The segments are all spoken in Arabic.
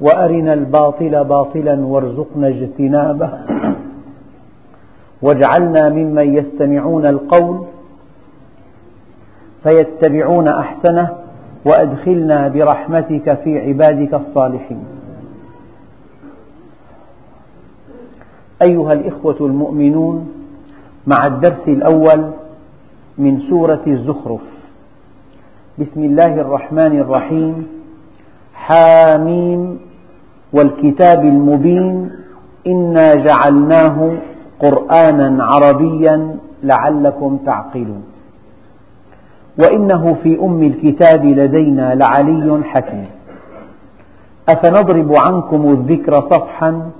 وأرنا الباطل باطلا وارزقنا اجتنابه. واجعلنا ممن يستمعون القول فيتبعون أحسنه وأدخلنا برحمتك في عبادك الصالحين. أيها الإخوة المؤمنون مع الدرس الأول من سورة الزخرف. بسم الله الرحمن الرحيم. حاميم والكتاب المبين إنا جعلناه قرآنا عربيا لعلكم تعقلون. وإنه في أم الكتاب لدينا لعلي حكيم. أفنضرب عنكم الذكر صفحا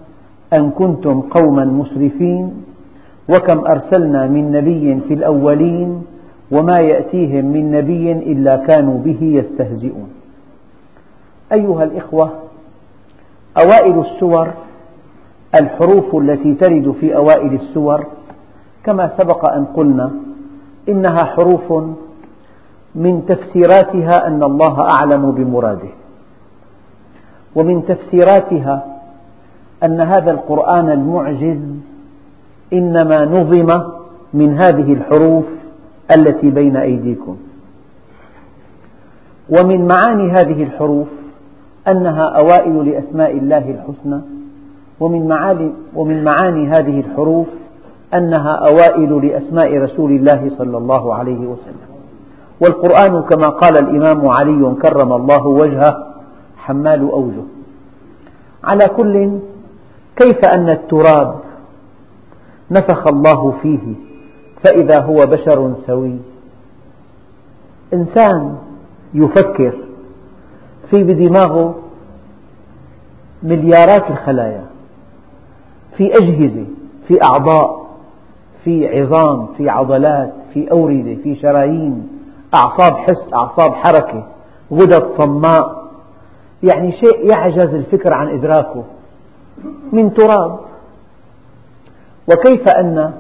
أن كنتم قوما مسرفين؟ وكم أرسلنا من نبي في الأولين؟ وما يأتيهم من نبي إلا كانوا به يستهزئون. أيها الإخوة أوائل السور الحروف التي ترد في أوائل السور. كما سبق أن قلنا إنها حروف من تفسيراتها أن الله أعلم بمراده. ومن تفسيراتها أن هذا القرآن المعجز إنما نظم من هذه الحروف التي بين أيديكم. ومن معاني هذه الحروف أنها أوائل لأسماء الله الحسنى ومن معاني, ومن معاني هذه الحروف أنها أوائل لأسماء رسول الله صلى الله عليه وسلم. والقرآن كما قال الإمام علي كرم الله وجهه حمال أوجه. على كل كيف أن التراب نفخ الله فيه فإذا هو بشر سوي؟ إنسان يفكر في بدماغه مليارات الخلايا في أجهزة في أعضاء في عظام في عضلات في أوردة في شرايين أعصاب حس أعصاب حركة غدد صماء يعني شيء يعجز الفكر عن إدراكه من تراب. وكيف أن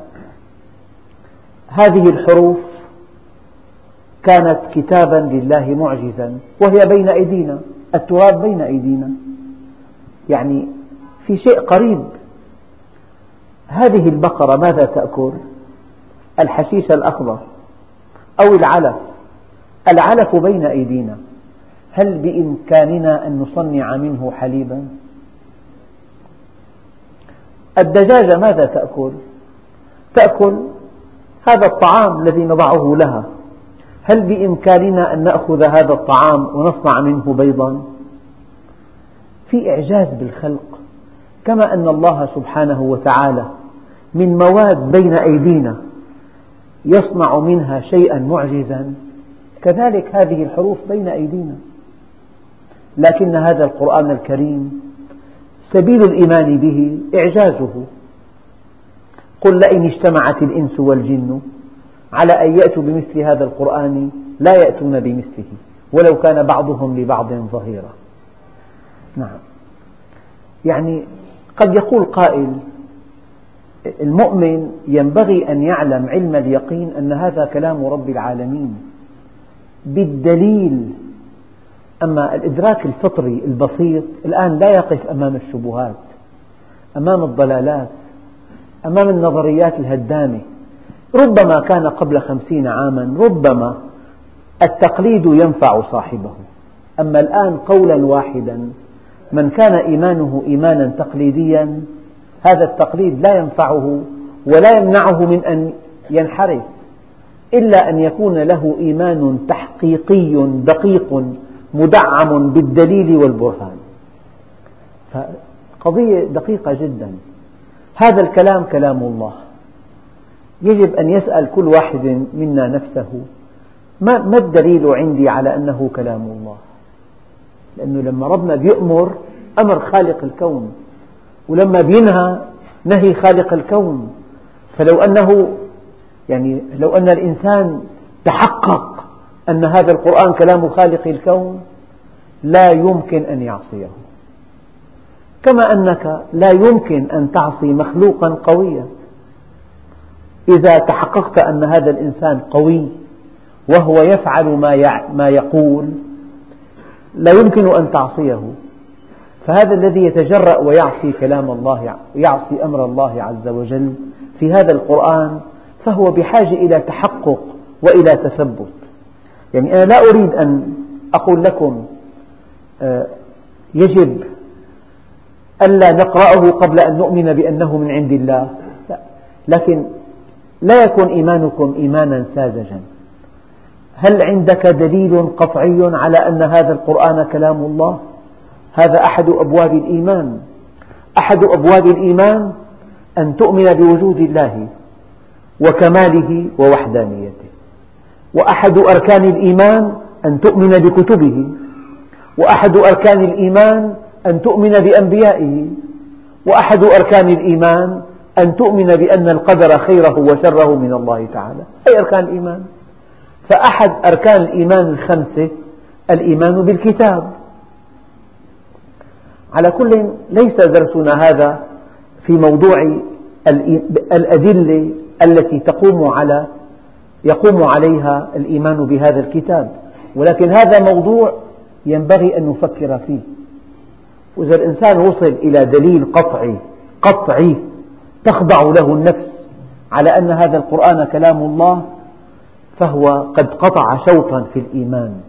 هذه الحروف كانت كتابا لله معجزا وهي بين أيدينا التراب بين أيدينا. يعني في شيء قريب هذه البقرة ماذا تأكل؟ الحشيش الأخضر أو العلف العلف بين أيدينا هل بإمكاننا أن نصنع منه حليبا؟ الدجاجة ماذا تأكل؟ تأكل هذا الطعام الذي نضعه لها هل بإمكاننا أن نأخذ هذا الطعام ونصنع منه بيضا؟ في إعجاز بالخلق كما أن الله سبحانه وتعالى من مواد بين أيدينا يصنع منها شيئا معجزا. كذلك هذه الحروف بين أيدينا. لكن هذا القرآن الكريم سبيل الإيمان به إعجازه. قل لئن اجتمعت الإنس والجن على أن يأتوا بمثل هذا القرآن لا يأتون بمثله ولو كان بعضهم لبعض ظهيرا. نعم. يعني قد يقول قائل المؤمن ينبغي أن يعلم علم اليقين أن هذا كلام رب العالمين. بالدليل أما الإدراك الفطري البسيط الآن لا يقف أمام الشبهات أمام الضلالات أمام النظريات الهدامة. ربما كان قبل خمسين عاما ربما التقليد ينفع صاحبه. أما الآن قولا واحدا من كان إيمانه إيمانا تقليديا هذا التقليد لا ينفعه ولا يمنعه من أن ينحرف إلا أن يكون له إيمان تحقيقي دقيق مدعم بالدليل والبرهان. قضية دقيقة جدا. هذا الكلام كلام الله. يجب أن يسأل كل واحد منا نفسه ما الدليل عندي على أنه كلام الله؟ لأنه لما ربنا بيأمر أمر خالق الكون ولما بينهى نهي خالق الكون. فلو أنه يعني لو أن الإنسان تحقق أن هذا القرآن كلام خالق الكون لا يمكن أن يعصيه. كما أنك لا يمكن أن تعصي مخلوقا قويا. إذا تحققت أن هذا الإنسان قوي وهو يفعل ما يقول لا يمكن أن تعصيه. فهذا الذي يتجرأ ويعصي كلام الله يعصي أمر الله عز وجل في هذا القرآن فهو بحاجة إلى تحقق وإلى تثبت. يعني أنا لا أريد أن أقول لكم آه، يجب ألا نقرأه قبل أن نؤمن بأنه من عند الله. لا. لكن لا يكون إيمانكم إيمانا ساذجا. هل عندك دليل قطعي على أن هذا القرآن كلام الله؟ هذا أحد أبواب الإيمان. أحد أبواب الإيمان أن تؤمن بوجود الله وكماله ووحدانيته. وأحد أركان الإيمان أن تؤمن بكتبه. وأحد أركان الإيمان أن تؤمن بأنبيائه. وأحد أركان الإيمان أن تؤمن بأن القدر خيره وشره من الله تعالى. هي أركان الإيمان؟ فأحد أركان الإيمان الخمسة الإيمان بالكتاب. على كل ليس درسنا هذا في موضوع الأدلة التي تقوم على يقوم عليها الإيمان بهذا الكتاب. ولكن هذا موضوع ينبغي أن نفكر فيه. وإذا الإنسان وصل إلى دليل قطعي قطعي تخضع له النفس على أن هذا القرآن كلام الله فهو قد قطع شوطا في الإيمان.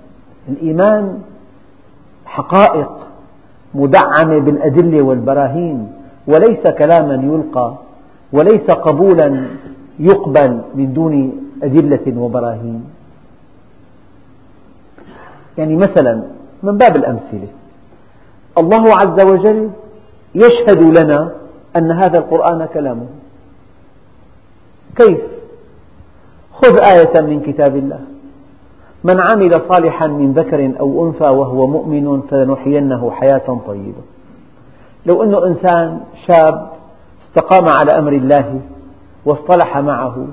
الإيمان حقائق مدعمة بالأدلة والبراهين وليس كلاما يلقى وليس قبولا يقبل من دون أدلة وبراهين. يعني مثلا من باب الأمثلة الله عز وجل يشهد لنا أن هذا القرآن كلامه. كيف؟ خذ آية من كتاب الله. من عمل صالحا من ذكر أو أنثى وهو مؤمن فلنحيينه حياة طيبة. لو أنه إنسان شاب استقام على أمر الله واصطلح معه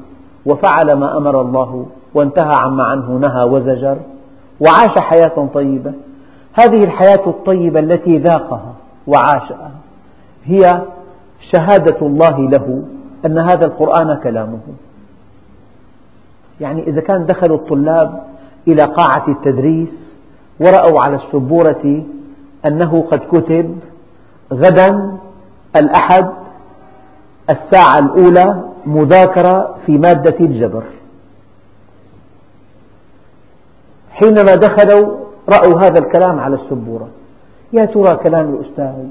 وفعل ما أمر الله وانتهى عما عنه نهى وزجر وعاش حياة طيبة هذه الحياة الطيبة التي ذاقها وعاشها هي شهادة الله له أن هذا القرآن كلامه. يعني إذا كان دخلوا الطلاب إلى قاعة التدريس ورأوا على السبورة أنه قد كتب غدا الأحد الساعة الأولى مذاكرة في مادة الجبر. حينما دخلوا رأوا هذا الكلام على السبورة. يا ترى كلام الأستاذ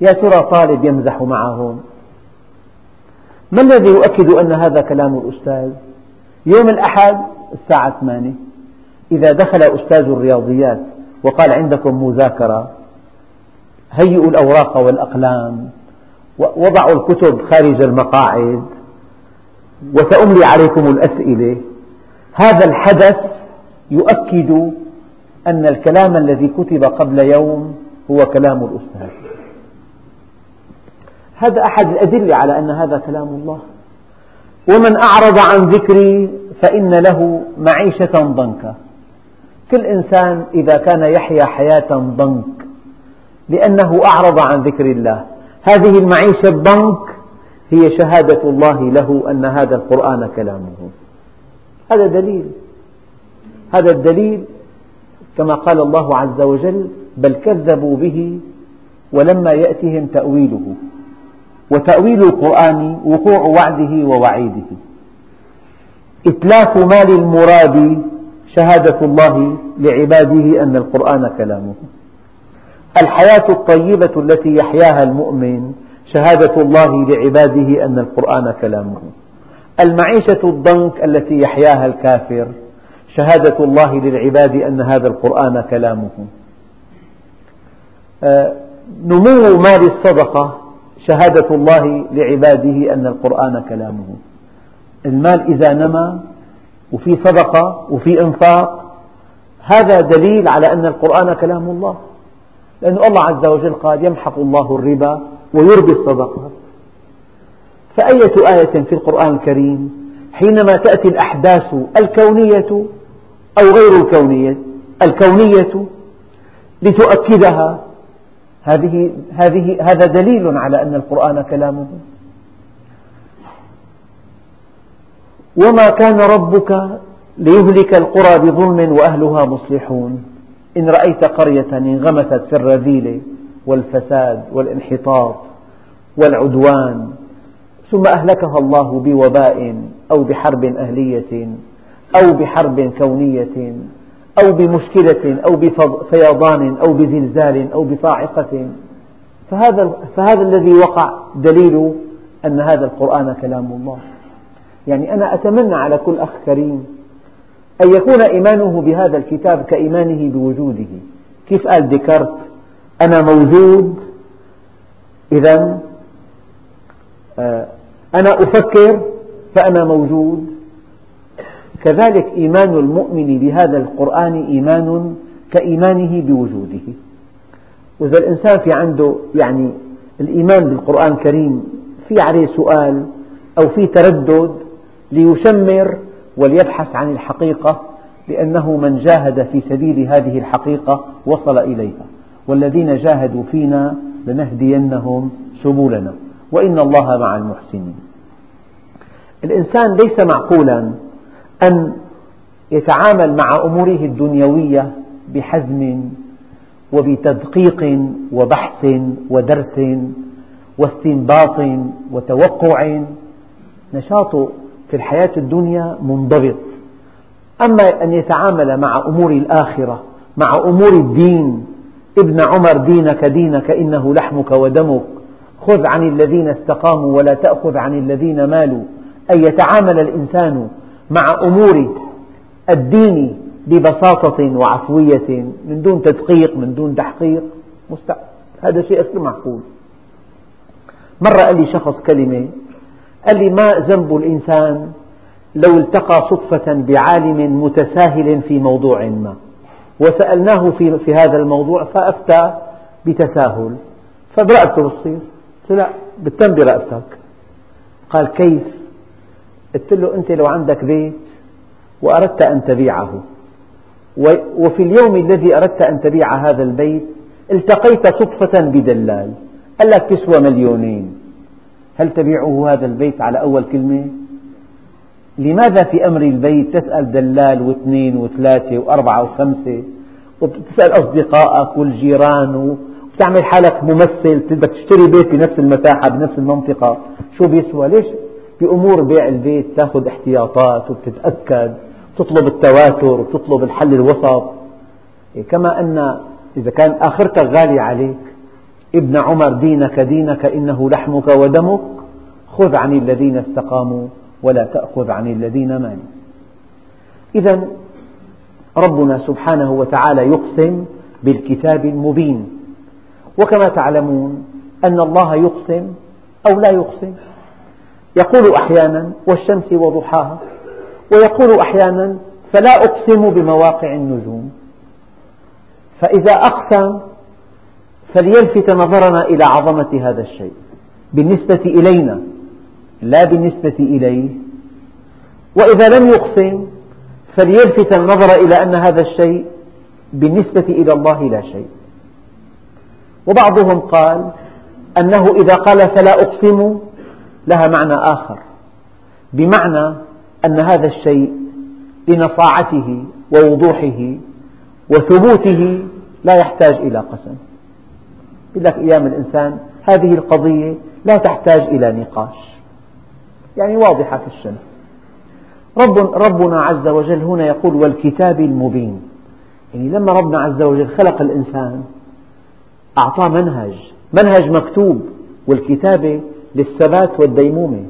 يا ترى طالب يمزح معهم. ما الذي يؤكد أن هذا كلام الأستاذ؟ يوم الأحد الساعة 8 إذا دخل أستاذ الرياضيات وقال عندكم مذاكرة هيئوا الأوراق والأقلام وضعوا الكتب خارج المقاعد وسأملي عليكم الأسئلة. هذا الحدث يؤكد أن الكلام الذي كتب قبل يوم هو كلام الأستاذ. هذا أحد الأدلة على أن هذا كلام الله. ومن أعرض عن ذكري فإن له معيشة ضنكا. كل إنسان إذا كان يحيا حياة ضنك لأنه أعرض عن ذكر الله. هذه المعيشة الضنك هي شهادة الله له أن هذا القرآن كلامه. هذا دليل. هذا الدليل كما قال الله عز وجل بل كذبوا به ولما يأتهم تأويله. وتأويل القرآن وقوع وعده ووعيده. إتلاف مال المراد شهادة الله لعباده أن القرآن كلامه. الحياة الطيبة التي يحياها المؤمن شهادة الله لعباده أن القرآن كلامه. المعيشة الضنك التي يحياها الكافر شهادة الله للعباد أن هذا القرآن كلامه. آه، نمو مال الصدقة شهادة الله لعباده أن القرآن كلامه. المال إذا نمى وفي صدقة وفي إنفاق هذا دليل على أن القرآن كلام الله. لأن الله عز وجل قال يمحق الله الربا ويربي الصدقات فأية آية في القرآن الكريم؟ حينما تأتي الأحداث الكونية أو غير الكونية الكونية لتؤكدها هذه هذه هذا دليل على أن القرآن كلامه وما كان ربك ليهلك القرى بظلم وأهلها مصلحون. إن رأيت قرية انغمست في الرذيلة والفساد والانحطاط والعدوان ثم أهلكها الله بوباء أو بحرب أهلية أو بحرب كونية. أو بمشكلة أو بفيضان أو بزلزال أو بصاعقة. فهذا, فهذا الذي وقع دليل أن هذا القرآن كلام الله. يعني أنا أتمنى على كل أخ كريم أن يكون إيمانه بهذا الكتاب كإيمانه بوجوده. كيف قال ديكارت؟ أنا موجود إذا آه، أنا أفكر فأنا موجود. كذلك إيمان المؤمن بهذا القرآن إيمان كإيمانه بوجوده. وإذا الإنسان في عنده يعني الإيمان بالقرآن الكريم في عليه سؤال أو في تردد ليشمر وليبحث عن الحقيقة لأنه من جاهد في سبيل هذه الحقيقة وصل إليها. والذين جاهدوا فينا لنهدينهم سبلنا. وإن الله مع المحسنين. الإنسان ليس معقولا أن يتعامل مع أموره الدنيوية بحزم وبتدقيق وبحث ودرس واستنباط وتوقع. نشاط في الحياة الدنيا منضبط. أما أن يتعامل مع أمور الآخرة مع أمور الدين ابن عمر دينك دينك إنه لحمك ودمك. خذ عن الذين استقاموا ولا تأخذ عن الذين مالوا. أن يتعامل الإنسان مع أمور الدين ببساطة وعفوية من دون تدقيق من دون تحقيق. مستحيل هذا شيء غير معقول. مرة قال لي شخص كلمة قال لي ما ذنب الإنسان لو التقى صدفة بعالم متساهل في موضوع ما؟ وسألناه في, في هذا الموضوع فأفتى بتساهل. فبرأته بتصير قلت لا بتم برأتك قال كيف؟ قلت له أنت لو عندك بيت وأردت أن تبيعه. وفي اليوم الذي أردت أن تبيع هذا البيت التقيت صدفة بدلال. قال لك تسوى مليونين. هل تبيعه هذا البيت على أول كلمة؟ لماذا في أمر البيت تسأل دلال واثنين وثلاثة وأربعة وخمسة؟ وتسأل أصدقائك والجيران وتعمل حالك ممثل بدك تشتري بيت بنفس المساحة بنفس المنطقة. شو بيسوى؟ ليش؟ بأمور بيع البيت تأخذ احتياطات وتتأكد تطلب التواتر وتطلب الحل الوسط. كما أن إذا كان آخرتك غالية عليك ابن عمر دينك دينك إنه لحمك ودمك خذ عن الذين استقاموا ولا تأخذ عن الذين مالوا. إذا ربنا سبحانه وتعالى يقسم بالكتاب المبين. وكما تعلمون أن الله يقسم أو لا يقسم؟ يقول أحيانا والشمس وضحاها ويقول أحيانا فلا أقسم بمواقع النجوم. فإذا أقسم فليلفت نظرنا إلى عظمة هذا الشيء. بالنسبة إلينا لا بالنسبة إليه. وإذا لم يقسم فليلفت النظر إلى أن هذا الشيء بالنسبة إلى الله لا شيء. وبعضهم قال أنه إذا قال فلا أقسم لها معنى آخر بمعنى أن هذا الشيء لنصاعته ووضوحه وثبوته لا يحتاج إلى قسم. يقول لك أيام الإنسان هذه القضية لا تحتاج إلى نقاش. يعني واضحة في الشمس رب ربنا عز وجل هنا يقول والكتاب المبين. يعني لما ربنا عز وجل خلق الإنسان أعطاه منهج منهج مكتوب والكتابة للثبات والديمومة.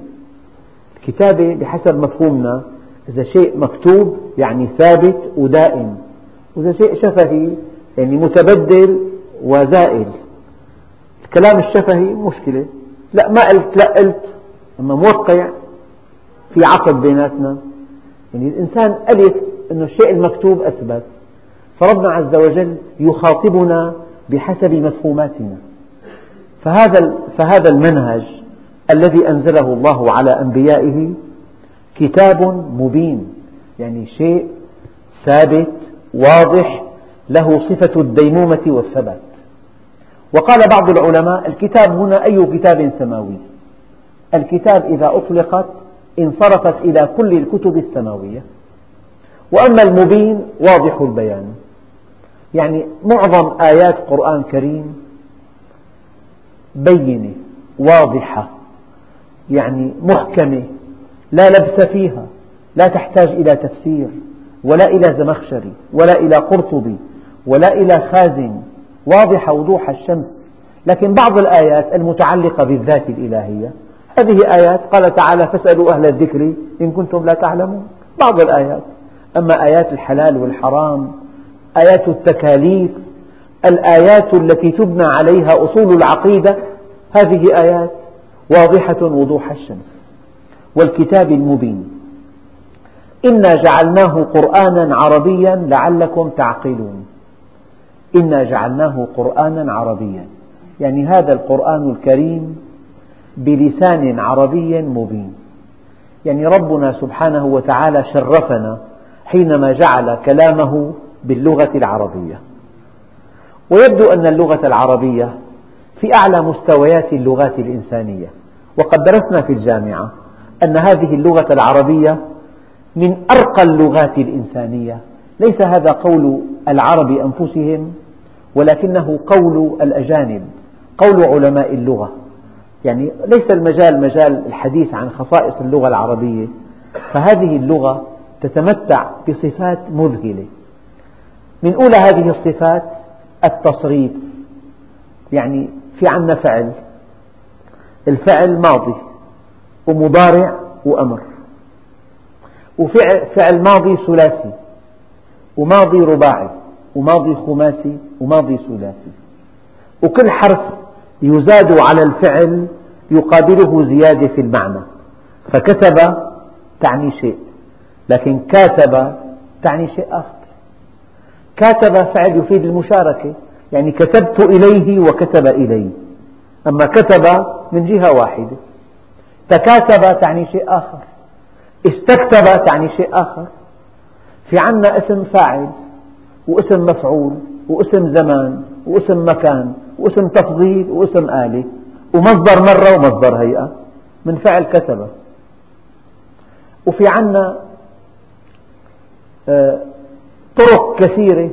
الكتابة بحسب مفهومنا إذا شيء مكتوب يعني ثابت ودائم وإذا شيء شفهي يعني متبدل وزائل. الكلام الشفهي مشكلة. لا ما قلت لا قلت أما موقع في عقد بيناتنا. يعني الإنسان ألف أن الشيء المكتوب أثبت. فربنا عز وجل يخاطبنا بحسب مفهوماتنا. فهذا, فهذا المنهج الذي أنزله الله على أنبيائه كتاب مبين يعني شيء ثابت واضح له صفة الديمومة والثبات. وقال بعض العلماء الكتاب هنا أي كتاب سماوي؟ الكتاب إذا أطلقت انصرفت إلى كل الكتب السماوية. وأما المبين واضح البيان. يعني معظم آيات القرآن الكريم بينة واضحة. يعني محكمة لا لبس فيها لا تحتاج إلى تفسير ولا إلى زمخشري ولا إلى قرطبي ولا إلى خازن. واضحة وضوح الشمس. لكن بعض الآيات المتعلقة بالذات الإلهية هذه آيات قال تعالى فاسألوا أهل الذكر إن كنتم لا تعلمون. بعض الآيات. أما آيات الحلال والحرام آيات التكاليف الآيات التي تبنى عليها أصول العقيدة هذه آيات واضحة وضوح الشمس والكتاب المبين. إنا جعلناه قرآنا عربيا لعلكم تعقلون. إنا جعلناه قرآنا عربيا. يعني هذا القرآن الكريم بلسان عربي مبين. يعني ربنا سبحانه وتعالى شرفنا حينما جعل كلامه باللغة العربية. ويبدو أن اللغة العربية في أعلى مستويات اللغات الإنسانية. وقد درسنا في الجامعة أن هذه اللغة العربية من أرقى اللغات الإنسانية. ليس هذا قول العرب أنفسهم ولكنه قول الأجانب قول علماء اللغة. يعني ليس المجال مجال الحديث عن خصائص اللغة العربية فهذه اللغة تتمتع بصفات مذهلة. من أولى هذه الصفات التصريف يعني في عندنا فعل. الفعل ماضي ومضارع وأمر. وفعل ماضي ثلاثي وماضي رباعي وماضي خماسي وماضي ثلاثي. وكل حرف يزاد على الفعل يقابله زيادة في المعنى. فكتب تعني شيء لكن كاتب تعني شيء آخر. كاتب فعل يفيد المشاركة يعني كتبت إليه وكتب إلي أما كتب من جهة واحدة. تكاتب تعني شيء آخر. استكتب تعني شيء آخر. في عنا اسم فاعل واسم مفعول واسم زمان واسم مكان واسم تفضيل واسم آلة ومصدر مرة ومصدر هيئة. من فعل كتب وفي عنا آه، طرق كثيرة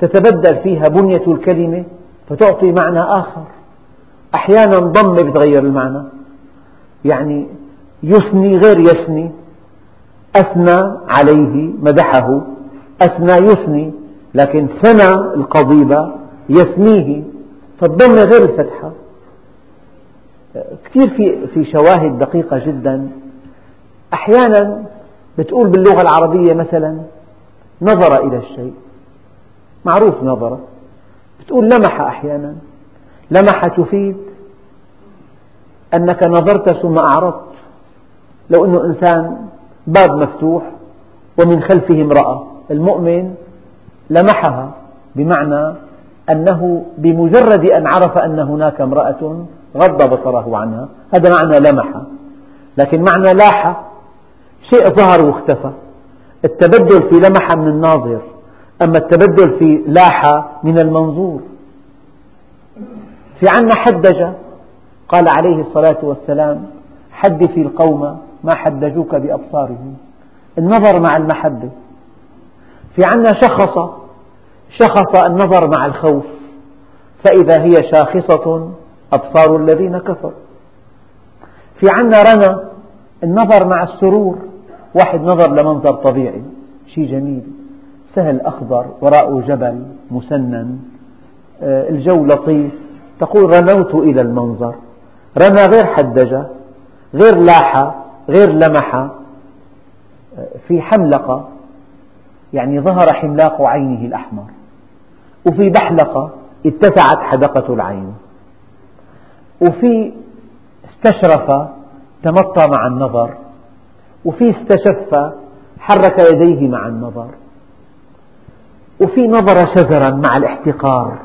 تتبدل فيها بنية الكلمة فتعطي معنى آخر. أحيانا ضمة بتغير المعنى. يعني يثني غير يثني. أثنى عليه مدحه. أثنى يثني. لكن ثنى القضيب يثنيه. فالضمة غير الفتحة كثير في في شواهد دقيقة جدا. أحيانا بتقول باللغة العربية مثلا نظر إلى الشيء. معروف نظر. بتقول لمح أحيانا. لمح تفيد أنك نظرت ثم أعرضت. لو أنه إنسان باب مفتوح ومن خلفه امرأة المؤمن لمحها بمعنى أنه بمجرد أن عرف أن هناك امرأة غض بصره عنها هذا معنى لمح. لكن معنى لاح شيء ظهر واختفى. التبدل في لمح من الناظر أما التبدل في لاح من المنظور. في عنا حدج قال عليه الصلاة والسلام حدث القوم ما حدجوك بأبصارهم. النظر مع المحبة. في عنا شخص شخص النظر مع الخوف. فإذا هي شاخصة أبصار الذين كفروا. في عنا رنا النظر مع السرور. واحد نظر لمنظر طبيعي. شيء جميل. سهل أخضر وراءه جبل مسنن. آه، الجو لطيف. تقول رنوت إلى المنظر. رنا غير حدج غير لاح غير لمح في حملقة يعني ظهر حملاق عينه الأحمر. وفي بحلقة اتسعت حدقة العين. وفي استشرف تمطى مع النظر. وفي استشف حرك يديه مع النظر. وفي نظر شزرا مع الاحتقار.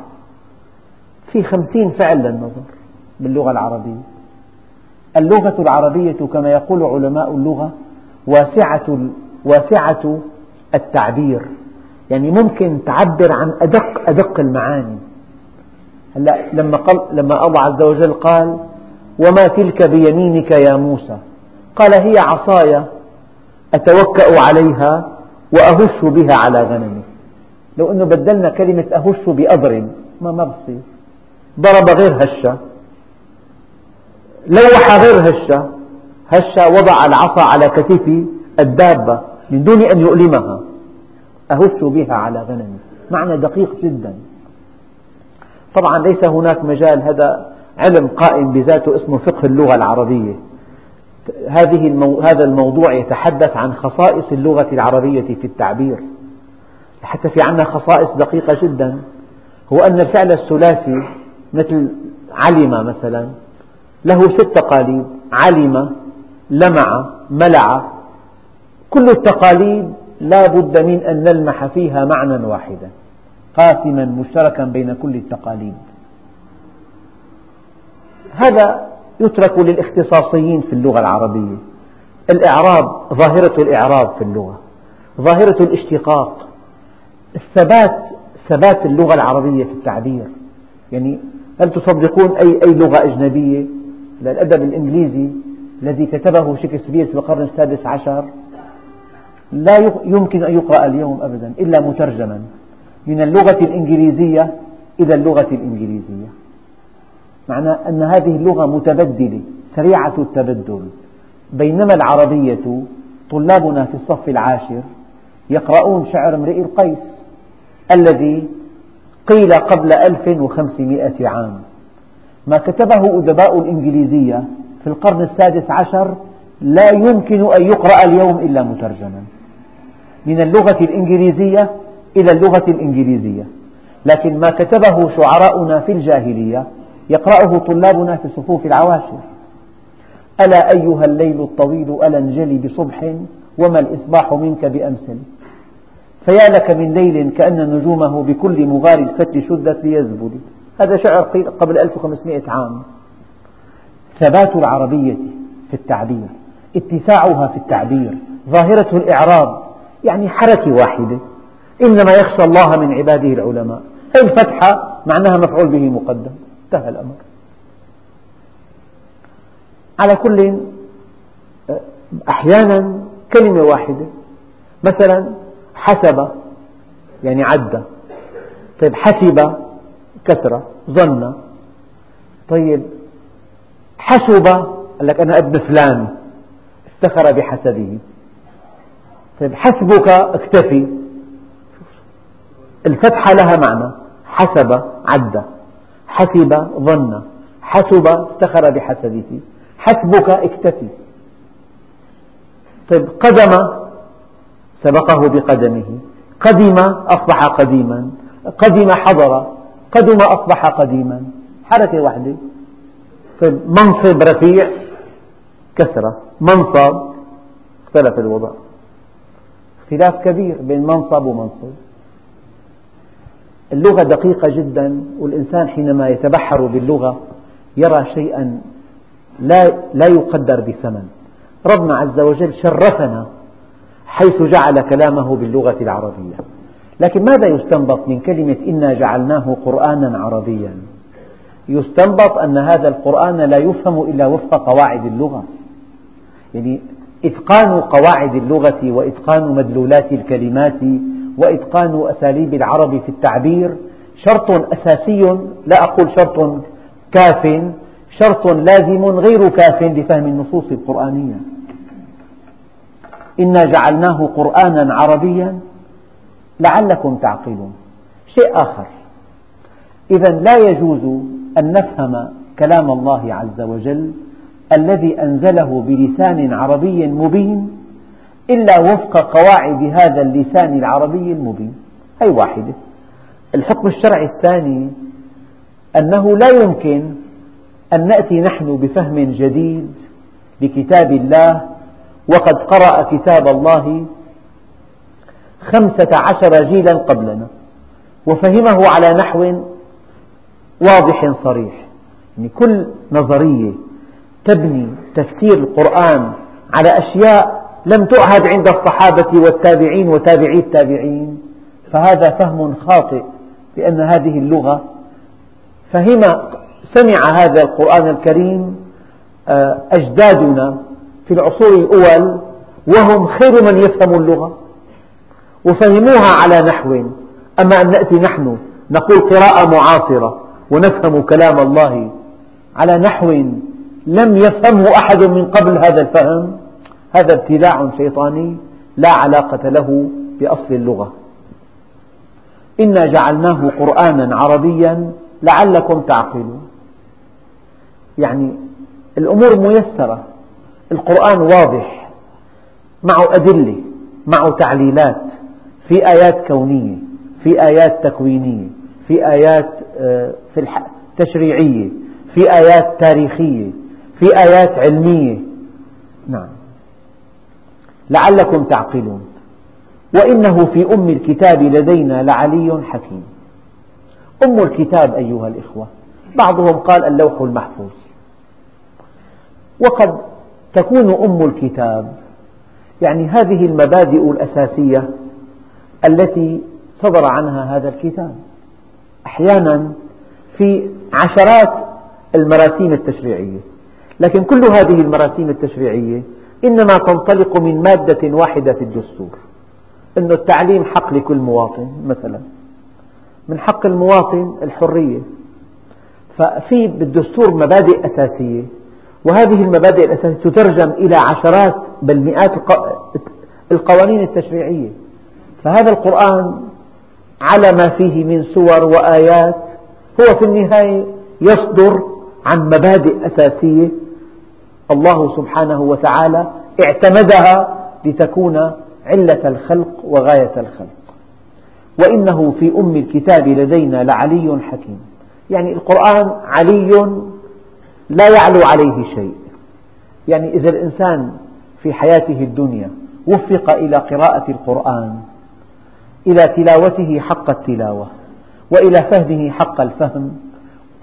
في خمسين فعل للنظر باللغة العربية. اللغة العربية كما يقول علماء اللغة واسعة, واسعة التعبير. يعني ممكن تعبر عن أدق أدق المعاني. هلأ لما قال لما الله عز وجل قال وما تلك بيمينك يا موسى؟ قال هي عصاي أتوكأ عليها وأهش بها على غنمي. لو أنه بدلنا كلمة أهش بأضرب ما ما بصير. ضرب غير هشة. لوح غير هشة. هشة وضع العصا على كتف الدابة من دون أن يؤلمها. أهش بها على غنمي معنى دقيق جدا. طبعا ليس هناك مجال. هذا علم قائم بذاته اسمه فقه اللغة العربية. هذه المو... هذا الموضوع يتحدث عن خصائص اللغة العربية في التعبير. حتى في عندنا خصائص دقيقة جدا. هو أن الفعل الثلاثي مثل علم مثلا له ست تقاليد علم لمع ملع. كل التقاليد لا بد من أن نلمح فيها معنى واحدا قاسما مشتركا بين كل التقاليد. هذا يترك للاختصاصيين في اللغة العربية. الإعراب ظاهرة الإعراب في اللغة ظاهرة الاشتقاق الثبات ثبات اللغة العربية في التعبير. يعني هل تصدقون أي أي لغة أجنبية. الأدب الإنجليزي الذي كتبه شكسبير في القرن السادس عشر لا يمكن أن يقرأ اليوم أبدا إلا مترجما. من اللغة الإنجليزية إلى اللغة الإنجليزية. معنى أن هذه اللغة متبدلة سريعة التبدل. بينما العربية طلابنا في الصف العاشر يقرؤون شعر امرئ القيس الذي قيل قبل 1500 عام. ما كتبه أدباء الإنجليزية في القرن السادس عشر لا يمكن أن يقرأ اليوم إلا مترجما. من اللغة الإنجليزية إلى اللغة الإنجليزية. لكن ما كتبه شعراؤنا في الجاهلية يقرأه طلابنا في صفوف العواشر. ألا أيها الليل الطويل ألا انجلي بصبح وما الإصباح منك بأمسل فيا لك من ليل كأن نجومه بكل مغار الفتل شدت ليزبل هذا شعر قبل 1500 عام. ثبات العربية في التعبير اتساعها في التعبير ظاهرة الإعراب يعني حركة واحدة. إنما يخشى الله من عباده العلماء. هذه الفتحة معناها مفعول به مقدم. انتهى الأمر. على كل أحيانا كلمة واحدة. مثلا حسب يعني عد. طيب حسب كثرة ظن. طيب حسب قال لك أنا ابن فلان افتخر بحسبه. طيب حسبك اكتفي. الفتحة لها معنى حسب عد. حسب ظن. حسب افتخر بحسبه. حسبك اكتفي. طيب قدم سبقه بقدمه. قدم أصبح قديما. قدم حضر. قدم أصبح قديما. حركة واحدة. طيب منصب رفيع. كسرة. منصب. اختلف الوضع. اختلاف كبير بين منصب ومنصب. اللغة دقيقة جدا والإنسان حينما يتبحر باللغة يرى شيئا لا, لا يقدر بثمن. ربنا عز وجل شرفنا حيث جعل كلامه باللغة العربية. لكن ماذا يستنبط من كلمة إنا جعلناه قرآنا عربيا؟ يستنبط أن هذا القرآن لا يفهم إلا وفق قواعد اللغة. يعني إتقان قواعد اللغة وإتقان مدلولات الكلمات وإتقان أساليب العرب في التعبير شرط أساسي لا أقول شرط كاف شرط لازم غير كاف لفهم النصوص القرآنية. إنا جعلناه قرآنا عربيا لعلكم تعقلون. شيء آخر. إذا لا يجوز أن نفهم كلام الله عز وجل الذي أنزله بلسان عربي مبين إلا وفق قواعد هذا اللسان العربي المبين. هي واحدة. الحكم الشرعي الثاني أنه لا يمكن أن نأتي نحن بفهم جديد لكتاب الله وقد قرأ كتاب الله خمسة عشر جيلا قبلنا وفهمه على نحو واضح صريح. يعني كل نظرية تبني تفسير القرآن على أشياء لم تعهد عند الصحابة والتابعين وتابعي التابعين فهذا فهم خاطئ لأن هذه اللغة فهم سمع هذا القرآن الكريم آه، أجدادنا في العصور الأول وهم خير من يفهم اللغة وفهموها على نحو. أما أن نأتي نحن نقول قراءة معاصرة ونفهم كلام الله على نحو لم يفهمه أحد من قبل هذا الفهم هذا ابتلاع شيطاني لا علاقة له بأصل اللغة. إنا جعلناه قرآنا عربيا لعلكم تعقلون. يعني الأمور ميسرة. القرآن واضح معه أدلة معه تعليلات في آيات كونية في آيات تكوينية في آيات آه، في تشريعية في آيات تاريخية في آيات علمية. نعم. لعلكم تعقلون. وإنه في أم الكتاب لدينا لعلي حكيم. أم الكتاب أيها الإخوة. بعضهم قال اللوح المحفوظ. وقد تكون أم الكتاب. يعني هذه المبادئ الأساسية التي صدر عنها هذا الكتاب. أحيانا في عشرات المراسيم التشريعية. لكن كل هذه المراسيم التشريعية إنما تنطلق من مادة واحدة في الدستور. أن التعليم حق لكل مواطن مثلا. من حق المواطن الحرية. ففي بالدستور مبادئ أساسية. وهذه المبادئ الأساسية تترجم إلى عشرات بل مئات القوانين التشريعية. فهذا القرآن على ما فيه من سور وآيات هو في النهاية يصدر عن مبادئ أساسية الله سبحانه وتعالى اعتمدها لتكون علة الخلق وغاية الخلق. وإنه في أم الكتاب لدينا لعلي حكيم. يعني القرآن علي لا يعلو عليه شيء. يعني إذا الإنسان في حياته الدنيا وفق إلى قراءة القرآن إلى تلاوته حق التلاوة وإلى فهمه حق الفهم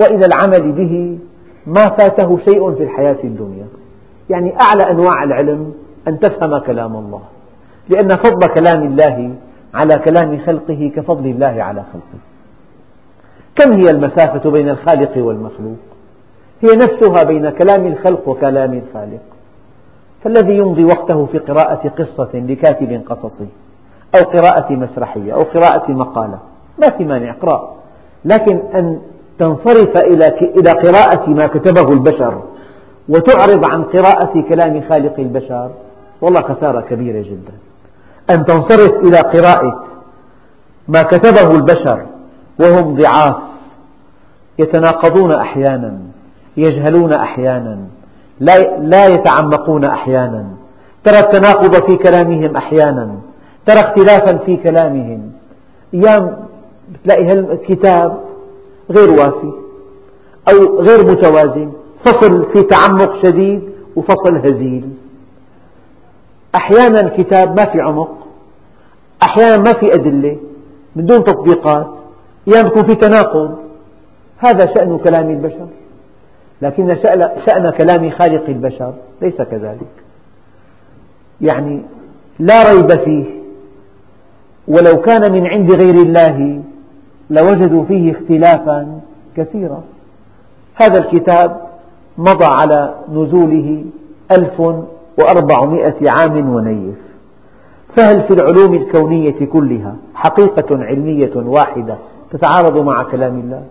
وإلى العمل به ما فاته شيء في الحياة الدنيا. يعني أعلى أنواع العلم أن تفهم كلام الله. لأن فضل كلام الله على كلام خلقه كفضل الله على خلقه. كم هي المسافة بين الخالق والمخلوق؟ هي نفسها بين كلام الخلق وكلام الخالق. فالذي يمضي وقته في قراءة قصة لكاتب قصصي أو قراءة مسرحية أو قراءة مقالة ما في مانع اقرأ لكن أن تنصرف إلى قراءة ما كتبه البشر وتعرض عن قراءة كلام خالق البشر والله خسارة كبيرة جدا. أن تنصرف إلى قراءة ما كتبه البشر وهم ضعاف يتناقضون أحيانا. يجهلون أحيانا لا يتعمقون أحيانا. ترى التناقض في كلامهم أحيانا ترى اختلافا في كلامهم. أيام تلاقي الكتاب غير وافي أو غير متوازن فصل في تعمق شديد وفصل هزيل. أحيانا الكتاب ما في عمق أحيانا ما في أدلة من دون تطبيقات. أحيانا يكون في تناقض هذا شأن كلام البشر. لكن شأن كلام خالق البشر ليس كذلك. يعني لا ريب فيه ولو كان من عند غير الله لوجدوا فيه اختلافا كثيرا. هذا الكتاب مضى على نزوله ألف وأربعمائة عام ونيف. فهل في العلوم الكونية كلها حقيقة علمية واحدة تتعارض مع كلام الله؟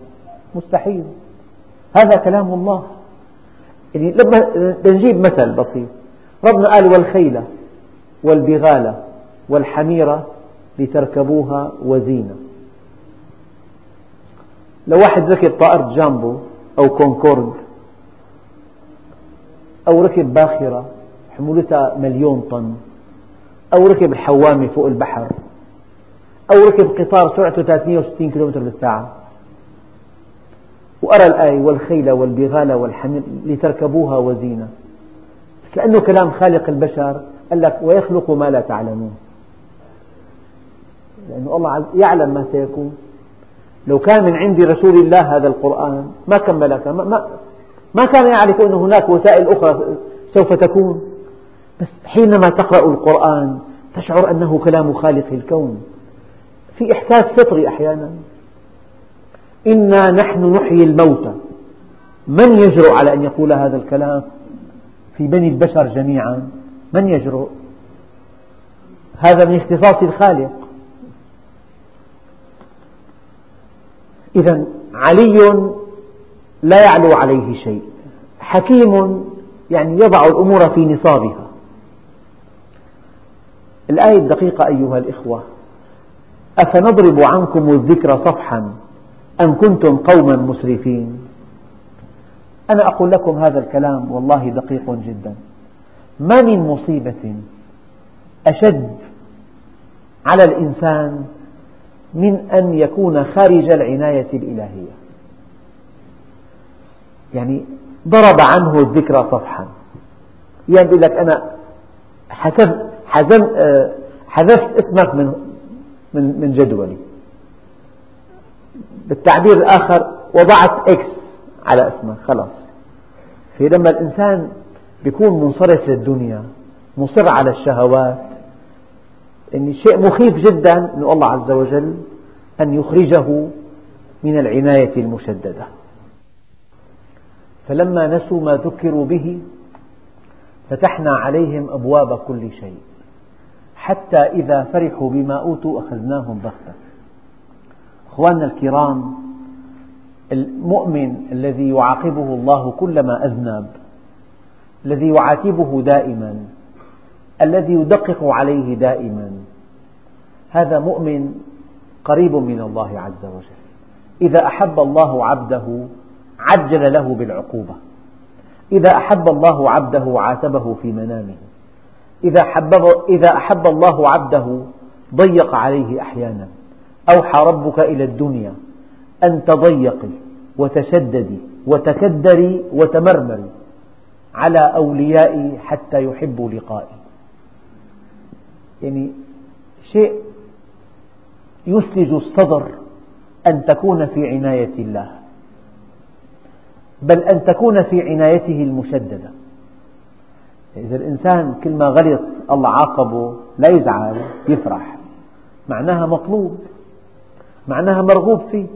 مستحيل. هذا كلام الله. يعني لما نجيب مثل بسيط. ربنا قال والخيل والبغال والحمير لتركبوها وزينة. لو واحد ركب طائرة جامبو أو كونكورد أو ركب باخرة حمولتها مليون طن أو ركب الحوامة فوق البحر أو ركب قطار سرعته 360 كم بالساعة وأرى الآية والخيل والبغال والحمير لتركبوها وزينة. لأنه كلام خالق البشر قال لك ويخلق ما لا تعلمون. لأنه الله يعلم ما سيكون. لو كان من عند رسول الله هذا القرآن ما كملك ما, ما ما كان يعرف أن هناك وسائل أخرى سوف تكون. بس حينما تقرأ القرآن تشعر أنه كلام خالق الكون. في إحساس فطري أحيانا. إنا نحن نحيي الموتى. من يجرؤ على أن يقول هذا الكلام؟ في بني البشر جميعا. من يجرؤ؟ هذا من اختصاص الخالق. إذا علي لا يعلو عليه شيء. حكيم يعني يضع الأمور في نصابها. الآية الدقيقة أيها الإخوة. أفنضرب عنكم الذكر صفحا؟ أن كنتم قوما مسرفين؟ أنا أقول لكم هذا الكلام والله دقيق جدا. ما من مصيبة أشد على الإنسان من أن يكون خارج العناية الإلهية. يعني ضرب عنه الذكر صفحا. يعني يقول لك أنا حذفت اسمك من من جدولي. بالتعبير الآخر وضعت إكس على اسمك خلاص. فلما الإنسان يكون منصرف للدنيا مصر على الشهوات يعني شيء مخيف جدا أن الله عز وجل أن يخرجه من العناية المشددة. فلما نسوا ما ذكروا به فتحنا عليهم أبواب كل شيء حتى إذا فرحوا بما أوتوا أخذناهم بغتة. أخواننا الكرام المؤمن الذي يعاقبه الله كلما أذنب الذي يعاتبه دائما الذي يدقق عليه دائما هذا مؤمن قريب من الله عز وجل. إذا أحب الله عبده عجل له بالعقوبة. إذا أحب الله عبده عاتبه في منامه. إذا أحب, الله عبده ضيق عليه أحيانا. أوحى ربك إلى الدنيا أن تضيقي وتشددي وتكدري وتمرمري على أوليائي حتى يحبوا لقائي. يعني شيء يسلج الصدر أن تكون في عناية الله بل أن تكون في عنايته المشددة. إذا الإنسان كل ما غلط الله عاقبه لا يزعل يفرح. معناها مطلوب. معناها مرغوب فيه.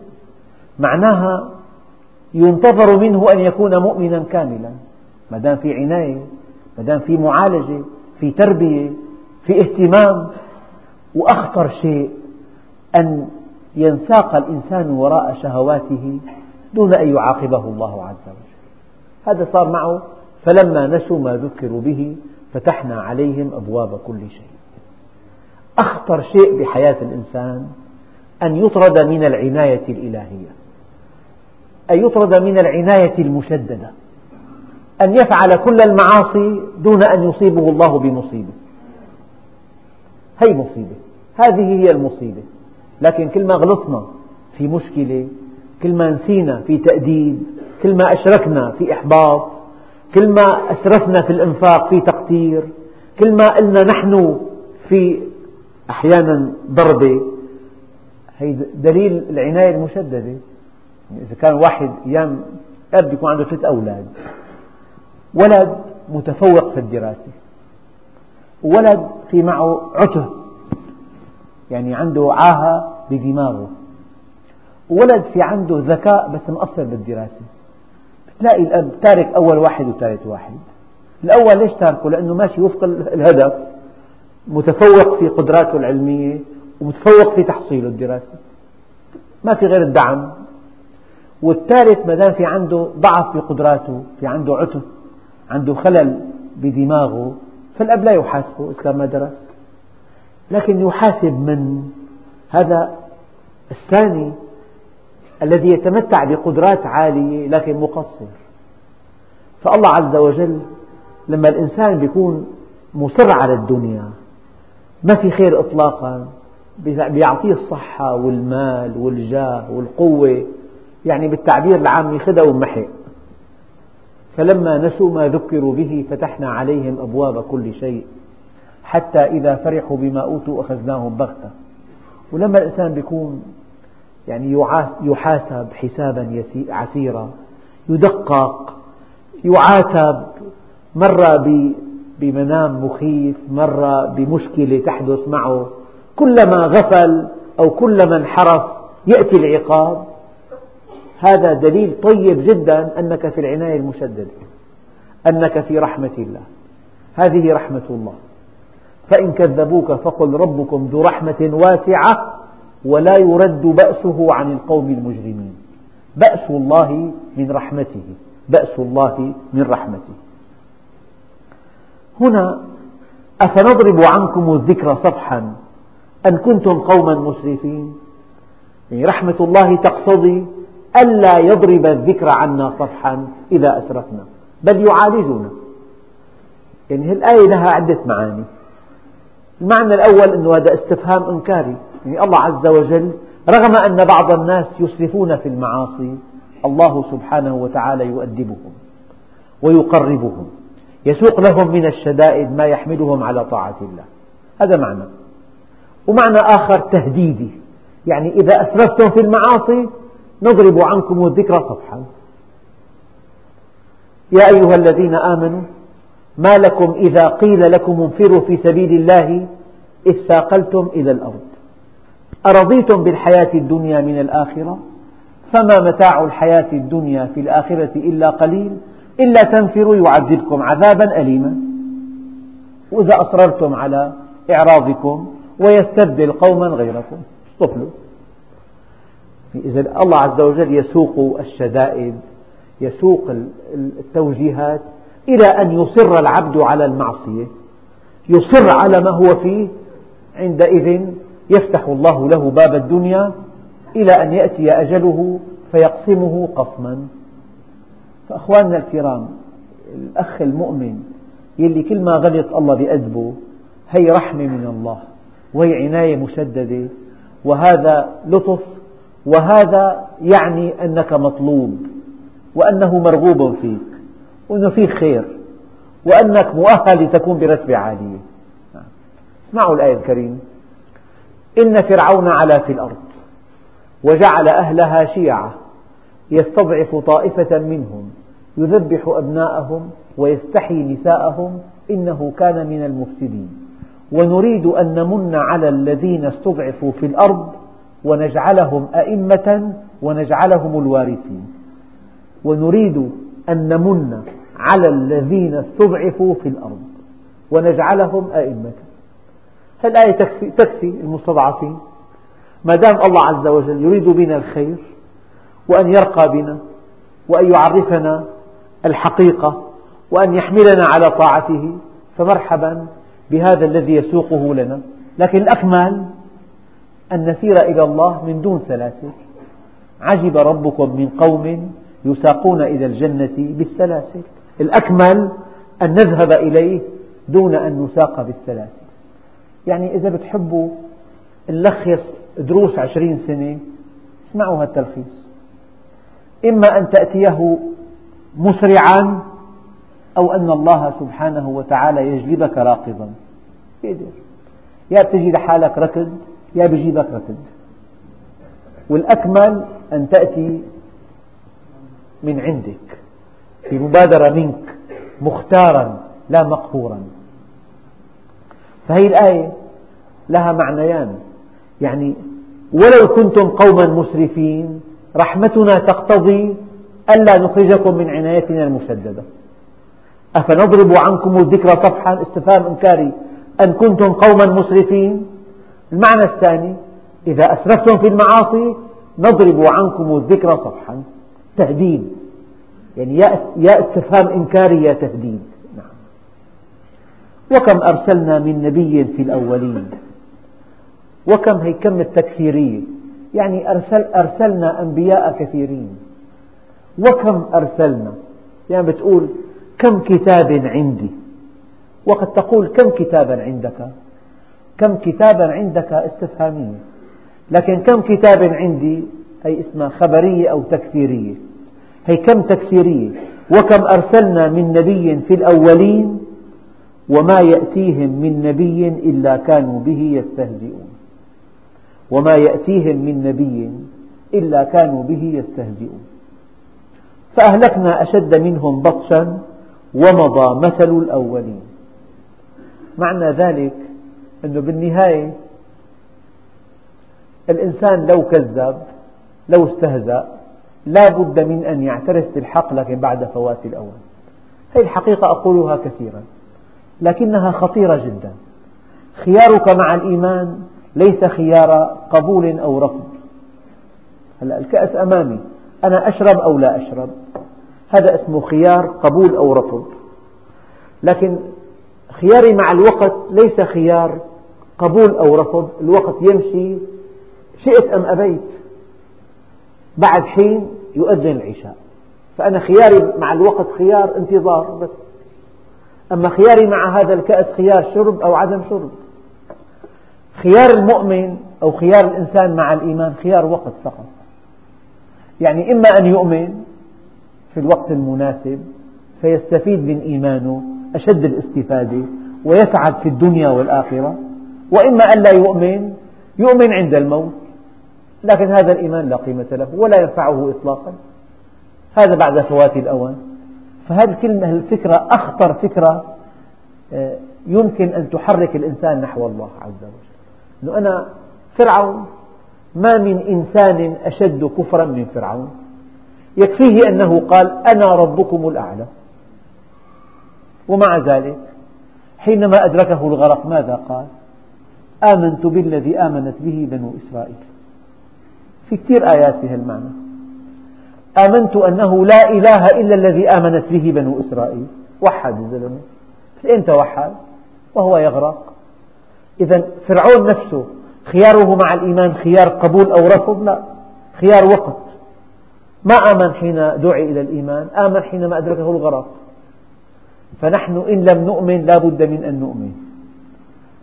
معناها ينتظر منه أن يكون مؤمنا كاملا. ما دام في عناية ما دام في معالجة في تربية في اهتمام. وأخطر شيء أن ينساق الإنسان وراء شهواته دون أن يعاقبه الله عز وجل. هذا صار معه فلما نسوا ما ذكروا به فتحنا عليهم أبواب كل شيء. أخطر شيء بحياة الإنسان أن يطرد من العناية الإلهية أن يطرد من العناية المشددة أن يفعل كل المعاصي دون أن يصيبه الله بمصيبة. هي مصيبة هذه هي المصيبة. لكن كل ما غلطنا في مشكلة كل ما نسينا في تأديب كل ما أشركنا في إحباط كل ما أسرفنا في الإنفاق في تقتير كل ما قلنا نحن في أحيانا ضربة هي دليل العناية المشددة. يعني إذا كان واحد أيام أب يكون عنده ثلاث أولاد ولد متفوق في الدراسة ولد في معه عته يعني عنده عاهة بدماغه ولد في عنده ذكاء بس مقصر بالدراسة. تلاقي الأب تارك أول واحد وثالث واحد. الأول ليش تاركه؟ لأنه ماشي وفق الهدف متفوق في قدراته العلمية ومتفوق في تحصيله الدراسي ما في غير الدعم. والثالث ما دام في عنده ضعف في قدراته في عنده عتب عنده خلل بدماغه فالأب لا يحاسبه إذا ما درس. لكن يحاسب من؟ هذا الثاني الذي يتمتع بقدرات عالية لكن مقصر. فالله عز وجل لما الإنسان يكون مصر على الدنيا ما في خير إطلاقا. بيعطيه الصحة والمال والجاه والقوة. يعني بالتعبير العامي خذ ومحق فلما نسوا ما ذكروا به فتحنا عليهم أبواب كل شيء. حتى إذا فرحوا بما أوتوا أخذناهم بغتة. ولما الإنسان يكون يعني يحاسب حسابا عسيرا يدقق يعاتب مرة بمنام مخيف مرة بمشكلة تحدث معه كلما غفل أو كلما انحرف يأتي العقاب. هذا دليل طيب جدا أنك في العناية المشددة أنك في رحمة الله. هذه رحمة الله. فإن كذبوك فقل ربكم ذو رحمة واسعة ولا يرد بأسه عن القوم المجرمين. بأس الله من رحمته بأس الله من رحمته. هنا أفنضرب عنكم الذكر صفحا. أن كنتم قوما مسرفين. يعني رحمة الله تقتضي ألا يضرب الذكر عنا صفحا إذا أسرفنا بل يعالجنا. يعني الآية لها عدة معاني. المعنى الأول أنه هذا استفهام إنكاري. يعني الله عز وجل رغم أن بعض الناس يسرفون في المعاصي الله سبحانه وتعالى يؤدبهم ويقربهم يسوق لهم من الشدائد ما يحملهم على طاعة الله. هذا معنى. ومعنى آخر تهديدي. يعني إذا أسرفتم في المعاصي نضرب عنكم الذكر صفحا يا أيها الذين آمنوا ما لكم إذا قيل لكم انفروا في سبيل الله إذ ثاقلتم إلى الأرض. أرضيتم بالحياة الدنيا من الآخرة؟ فما متاع الحياة الدنيا في الآخرة إلا قليل؟ إلا تنفروا يعذبكم عذابا أليما. وإذا أصررتم على إعراضكم ويستبدل قوما غيركم. طفلوا. إذا الله عز وجل يسوق الشدائد يسوق التوجيهات إلى أن يصر العبد على المعصية. يصر على ما هو فيه. عندئذ يفتح الله له باب الدنيا إلى أن يأتي أجله فيقسمه قسما. فأخواننا الكرام الأخ المؤمن يلي كل ما غلط الله بأدبه هي رحمة من الله. وهي عناية مشددة. وهذا لطف وهذا يعني أنك مطلوب وأنه مرغوب فيك وأنه فيك خير وأنك مؤهل لتكون برتبة عالية. اسمعوا الآية الكريمة. إن فرعون علا في الأرض وجعل أهلها شيعا يستضعف طائفة منهم يذبح أبناءهم ويستحيي نساءهم إنه كان من المفسدين. ونريد أن نمن على الذين استضعفوا في الأرض ونجعلهم أئمة ونجعلهم الوارثين. ونريد أن نمن على الذين استضعفوا في الأرض ونجعلهم أئمة. الآية تكفي, تكفي المستضعفين. ما دام الله عز وجل يريد بنا الخير وأن يرقى بنا وأن يعرفنا الحقيقة وأن يحملنا على طاعته فمرحبا بهذا الذي يسوقه لنا. لكن الأكمل أن نسير إلى الله من دون سلاسل. عجب ربكم من قوم يساقون إلى الجنة بالسلاسل. الأكمل أن نذهب إليه دون أن نساق بالسلاسل. يعني إذا بتحبوا نلخص دروس عشرين سنة اسمعوا هالتلخيص. إما أن تأتيه مسرعا أو أن الله سبحانه وتعالى يجلبك راكضا يقدر يا بتجي لحالك ركض يا بيجيبك ركض والأكمل أن تأتي من عندك في مبادرة منك مختارا لا مقهورا. فهي الآية لها معنيان. يعني ولو كنتم قوما مسرفين رحمتنا تقتضي ألا نخرجكم من عنايتنا المشددة أفنضرب عنكم الذكر صفحا استفهام إنكاري أن كنتم قوما مسرفين؟ المعنى الثاني إذا أسرفتم في المعاصي نضرب عنكم الذكر صفحا تهديد. يعني يا استفهام إنكاري يا تهديد. نعم. وكم أرسلنا من نبي في الأولين؟ وكم هي كم التكثيرية يعني أرسل أرسلنا أنبياء كثيرين. وكم أرسلنا؟ يعني بتقول كم كتاب عندي؟ وقد تقول كم كتابا عندك؟ كم كتابا عندك استفهامية لكن كم كتاب عندي؟ هي اسمها خبرية أو تكثيرية هي كم تكثيرية وكم أرسلنا من نبي في الأولين؟ وما يأتيهم من نبي إلا كانوا به يستهزئون. وما يأتيهم من نبي إلا كانوا به يستهزئون. فأهلكنا أشد منهم بطشا ومضى مثل الأولين. معنى ذلك أنه بالنهاية الإنسان لو كذب لو استهزأ لا بد من أن يعترف بالحق لكن بعد فوات الأوان هذه الحقيقة أقولها كثيرا لكنها خطيرة جدا. خيارك مع الإيمان ليس خيار قبول أو رفض. هلأ الكأس أمامي أنا أشرب أو لا أشرب؟ هذا اسمه خيار قبول أو رفض. لكن خياري مع الوقت ليس خيار قبول أو رفض الوقت يمشي شئت أم أبيت. بعد حين يؤذن العشاء. فأنا خياري مع الوقت خيار انتظار بس. أما خياري مع هذا الكأس خيار شرب أو عدم شرب. خيار المؤمن أو خيار الإنسان مع الإيمان خيار وقت فقط. يعني إما أن يؤمن في الوقت المناسب فيستفيد من إيمانه أشد الاستفادة ويسعد في الدنيا والآخرة. وإما أن لا يؤمن يؤمن عند الموت لكن هذا الإيمان لا قيمة له ولا ينفعه إطلاقا. هذا بعد فوات الأوان. فهذه الكلمة الفكرة أخطر فكرة آه، يمكن أن تحرك الإنسان نحو الله عز وجل. أنه أنا فرعون ما من إنسان أشد كفرا من فرعون. يكفيه أنه قال أنا ربكم الأعلى. ومع ذلك حينما أدركه الغرق ماذا قال؟ آمنت بالذي آمنت به بنو إسرائيل. في كثير آيات في المعنى. آمنت أنه لا إله إلا الذي آمنت به بنو إسرائيل. وحد الزلمة إمتى وحد وهو يغرق. إذا فرعون نفسه خياره مع الإيمان خيار قبول أو رفض؟ لا. خيار وقت ما آمن حين دعي إلى الإيمان آمن حينما أدركه الغرق. فنحن إن لم نؤمن لا بد من أن نؤمن.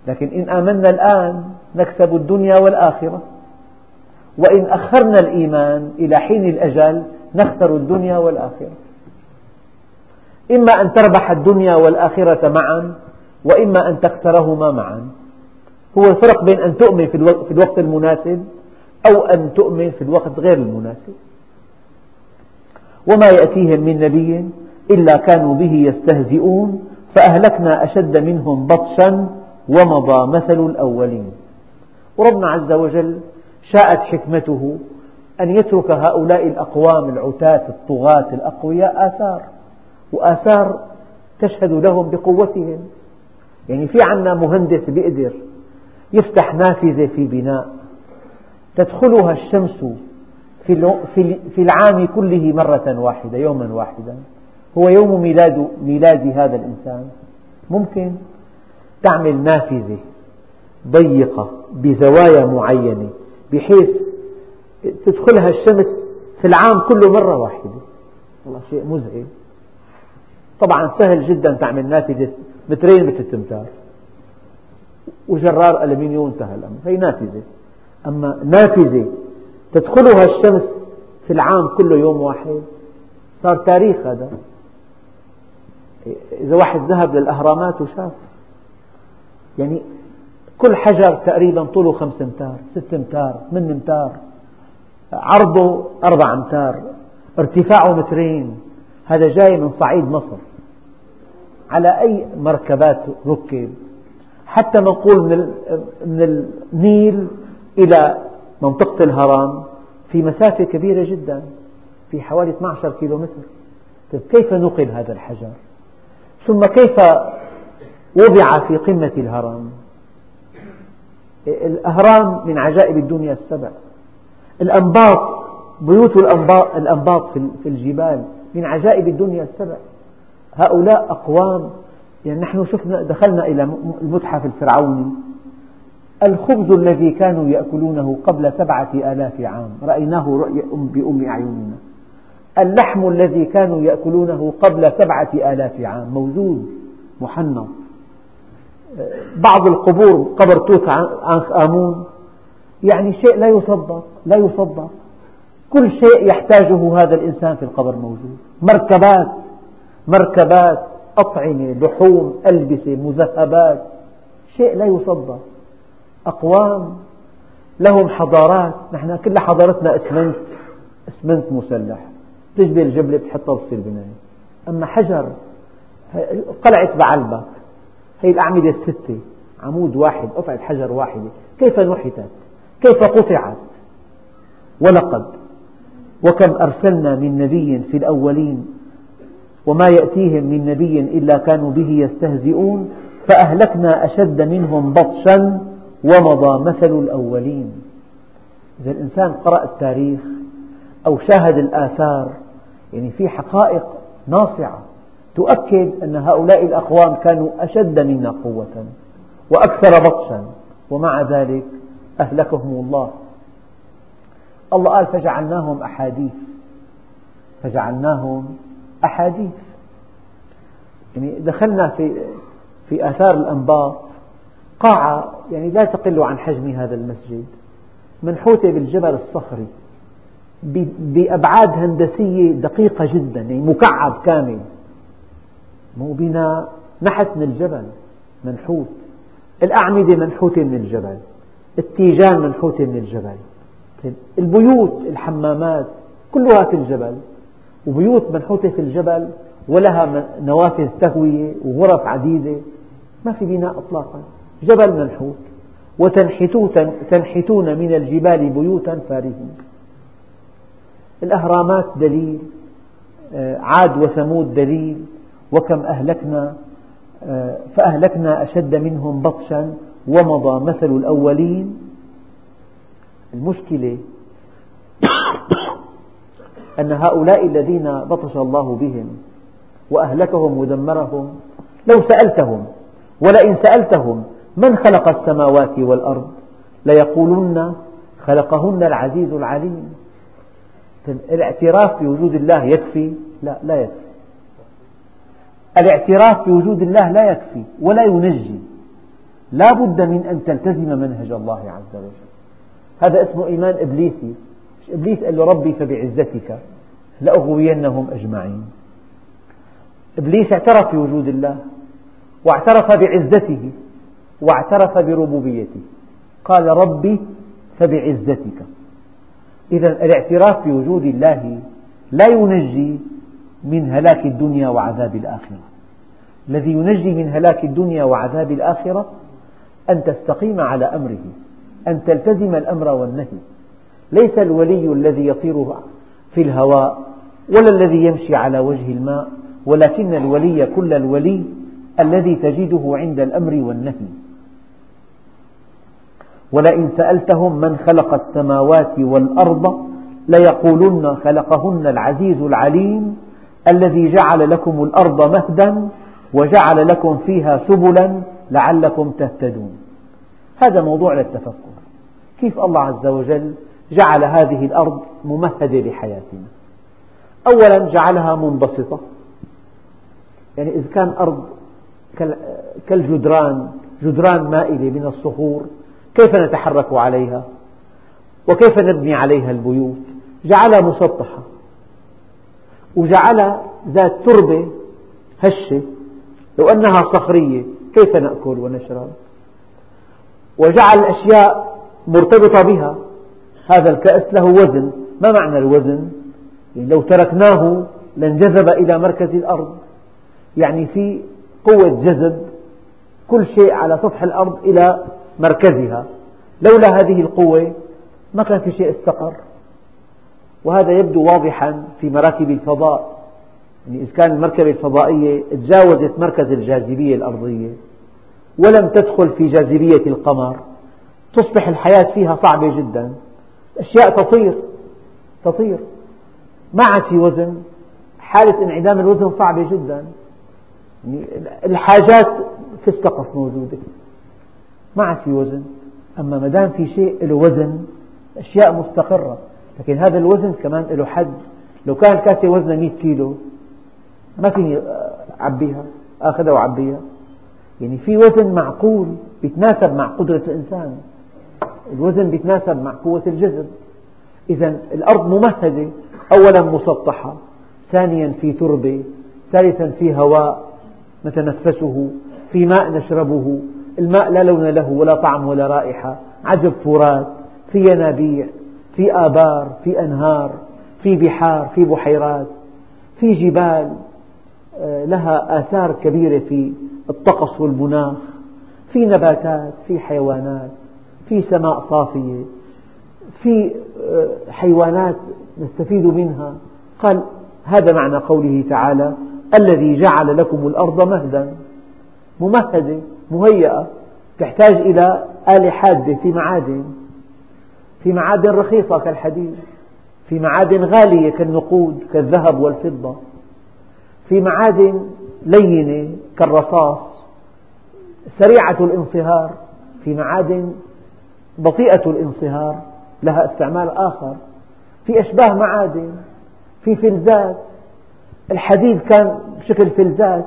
لكن إن آمنا الآن نكسب الدنيا والآخرة. وإن أخرنا الإيمان إلى حين الأجل نخسر الدنيا والآخرة. إما أن تربح الدنيا والآخرة معا وإما أن تخسرهما معا. هو الفرق بين أن تؤمن في الوقت المناسب أو أن تؤمن في الوقت غير المناسب. وما يأتيهم من نبي إلا كانوا به يستهزئون فأهلكنا أشد منهم بطشا ومضى مثل الأولين. وربنا عز وجل شاءت حكمته أن يترك هؤلاء الأقوام العتاة الطغاة الأقوياء آثار وآثار تشهد لهم بقوتهم. يعني في عنا مهندس بيقدر يفتح نافذة في بناء تدخلها الشمس في العام كله مرة واحدة يوما واحدا. هو يوم ميلاد, ميلاد هذا الإنسان. ممكن تعمل نافذة ضيقة بزوايا معينة بحيث تدخلها الشمس في العام كله مرة واحدة. والله شيء مزعج. طبعا سهل جدا تعمل نافذة مترين مثل التمثال وجرار ألمنيوم انتهى الأمر هي نافذة. أما نافذة تدخلها الشمس في العام كله يوم واحد. صار تاريخ هذا. إذا واحد ذهب للأهرامات وشاف. يعني كل حجر تقريبا طوله خمس أمتار ست أمتار ثمان أمتار. عرضه أربع أمتار. ارتفاعه مترين. هذا جاي من صعيد مصر. على أي مركبات ركب. حتى نقول من النيل إلى منطقة الهرم في مسافة كبيرة جدا في حوالي 12 كيلومتر. طيب كيف نقل هذا الحجر؟ ثم كيف وضع في قمة الهرم الأهرام من عجائب الدنيا السبع. الأنباط بيوت الأنباط, الأنباط في الجبال من عجائب الدنيا السبع. هؤلاء أقوام يعني نحن شفنا دخلنا إلى المتحف الفرعوني. الخبز الذي كانوا يأكلونه قبل سبعة آلاف عام. رأيناه بأم أعيننا. اللحم الذي كانوا يأكلونه قبل سبعة آلاف عام. موجود محنط. بعض القبور قبر توت عنخ آمون. يعني شيء لا يصدق لا يصدق. كل شيء يحتاجه هذا الإنسان في القبر موجود مركبات مركبات أطعمة لحوم ألبسة مذهبات. شيء لا يصدق. أقوام لهم حضارات. نحن كل حضارتنا اسمنت اسمنت مسلح. تجبر الجبلة بتحطها بتصير بناية. أما حجر قلعة بعلبك هي الأعمدة الستة. عمود واحد قطعة حجر واحدة. كيف نحتت؟ كيف قطعت؟ ولقد وكم أرسلنا من نبي في الأولين وما يأتيهم من نبي إلا كانوا به يستهزئون فأهلكنا أشد منهم بطشا ومضى مثل الأولين. إذا الإنسان قرأ التاريخ أو شاهد الآثار يعني في حقائق ناصعة تؤكد أن هؤلاء الأقوام كانوا أشد منا قوة وأكثر بطشا ومع ذلك أهلكهم الله. الله قال فجعلناهم أحاديث. فجعلناهم أحاديث. يعني دخلنا في في آثار الأنباط قاعة يعني لا تقل عن حجم هذا المسجد منحوتة بالجبل الصخري بأبعاد هندسية دقيقة جدا يعني مكعب كامل. مو بناء نحت من الجبل منحوت. الأعمدة منحوتة من الجبل التيجان منحوتة من الجبل. البيوت الحمامات كلها في الجبل. وبيوت منحوتة في الجبل ولها نوافذ تهوية وغرف عديدة. ما في بناء إطلاقا. جبل منحوت وتنحتون من الجبال بيوتا فارهين. الأهرامات دليل آه، عاد وثمود دليل وكم أهلكنا آه، فأهلكنا أشد منهم بطشا ومضى مثل الأولين. المشكلة أن هؤلاء الذين بطش الله بهم وأهلكهم ودمرهم لو سألتهم ولئن سألتهم من خلق السماوات والأرض؟ ليقولن خلقهن العزيز العليم. الاعتراف بوجود الله يكفي؟ لا لا يكفي. الاعتراف بوجود الله لا يكفي ولا ينجي. لا بد من أن تلتزم منهج الله عز وجل. هذا اسمه إيمان إبليسي. إبليس قال له ربي فبعزتك لأغوينهم أجمعين. إبليس اعترف بوجود الله واعترف بعزته. واعترف بربوبيته. قال ربي فبعزتك. إذا الاعتراف بوجود الله لا ينجي من هلاك الدنيا وعذاب الآخرة. الذي ينجي من هلاك الدنيا وعذاب الآخرة أن تستقيم على أمره أن تلتزم الأمر والنهي. ليس الولي الذي يطير في الهواء ولا الذي يمشي على وجه الماء ولكن الولي كل الولي الذي تجده عند الأمر والنهي. ولئن سألتهم من خلق السماوات والأرض ليقولن خلقهن العزيز العليم الذي جعل لكم الأرض مهدا وجعل لكم فيها سبلا لعلكم تهتدون. هذا موضوع للتفكر. كيف الله عز وجل جعل هذه الأرض ممهدة لحياتنا؟ أولا جعلها منبسطة. يعني إذا كان أرض كالجدران جدران مائلة من الصخور كيف نتحرك عليها؟ وكيف نبني عليها البيوت؟ جعلها مسطحة. وجعلها ذات تربة هشة. لو أنها صخرية كيف نأكل ونشرب؟ وجعل الأشياء مرتبطة بها. هذا الكأس له وزن. ما معنى الوزن؟ يعني لو تركناه لانجذب إلى مركز الأرض. يعني في قوة جذب كل شيء على سطح الأرض إلى مركزها. لولا هذه القوة ما كان في شيء استقر. وهذا يبدو واضحا في مراكب الفضاء. يعني إذا كان المركبة الفضائية تجاوزت مركز الجاذبية الأرضية ولم تدخل في جاذبية القمر تصبح الحياة فيها صعبة جدا. أشياء تطير تطير. ما عاد في وزن. حالة انعدام الوزن صعبة جدا. يعني الحاجات في السقف موجودة. ما عاد في وزن. أما ما دام في شيء له وزن أشياء مستقرة. لكن هذا الوزن كمان له حد. لو كان الكاسة وزنها 100 كيلو ما فيني أعبيها أخذها وأعبيها. يعني في وزن معقول يتناسب مع قدرة الإنسان. الوزن يتناسب مع قوة الجذب إذا الأرض ممهدة أولا مسطحة ثانيا في تربة ثالثا في هواء نتنفسه في ماء نشربه. الماء لا لون له ولا طعم ولا رائحة. عذب فرات في ينابيع في آبار في أنهار في بحار في بحيرات في جبال آه، لها آثار كبيرة في الطقس والمناخ في نباتات في حيوانات في سماء صافية في آه، حيوانات نستفيد منها. قال هذا معنى قوله تعالى الذي جعل لكم الأرض مهدا. ممهدة مهيئة تحتاج إلى آلة حادة في معادن في معادن رخيصة كالحديد في معادن غالية كالنقود كالذهب والفضة في معادن لينة كالرصاص سريعة الانصهار في معادن بطيئة الانصهار لها استعمال آخر في أشباه معادن في فلزات. الحديد كان بشكل فلزات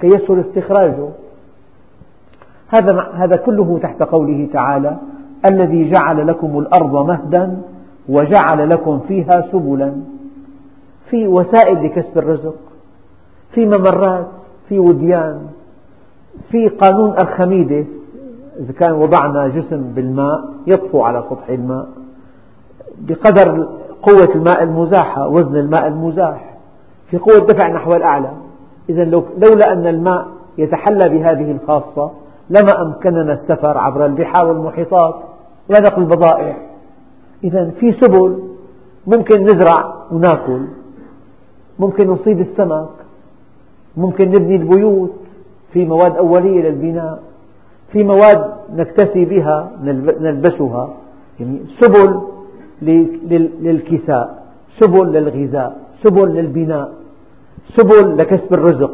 كي يسهل استخراجه. هذا هذا كله تحت قوله تعالى الذي جعل لكم الأرض مهدا وجعل لكم فيها سبلا. في وسائل لكسب الرزق في ممرات في وديان في قانون أرخميدس إذا كان وضعنا جسم بالماء يطفو على سطح الماء بقدر قوة الماء المزاحة وزن الماء المزاح في قوة دفع نحو الأعلى. إذا لولا أن الماء يتحلى بهذه الخاصة لما أمكننا السفر عبر البحار والمحيطات ونقل البضائع. إذا في سبل ممكن نزرع وناكل ممكن نصيد السمك ممكن نبني البيوت في مواد أولية للبناء في مواد نكتسي بها نلبسها. يعني سبل للكساء سبل للغذاء سبل للبناء سبل لكسب الرزق.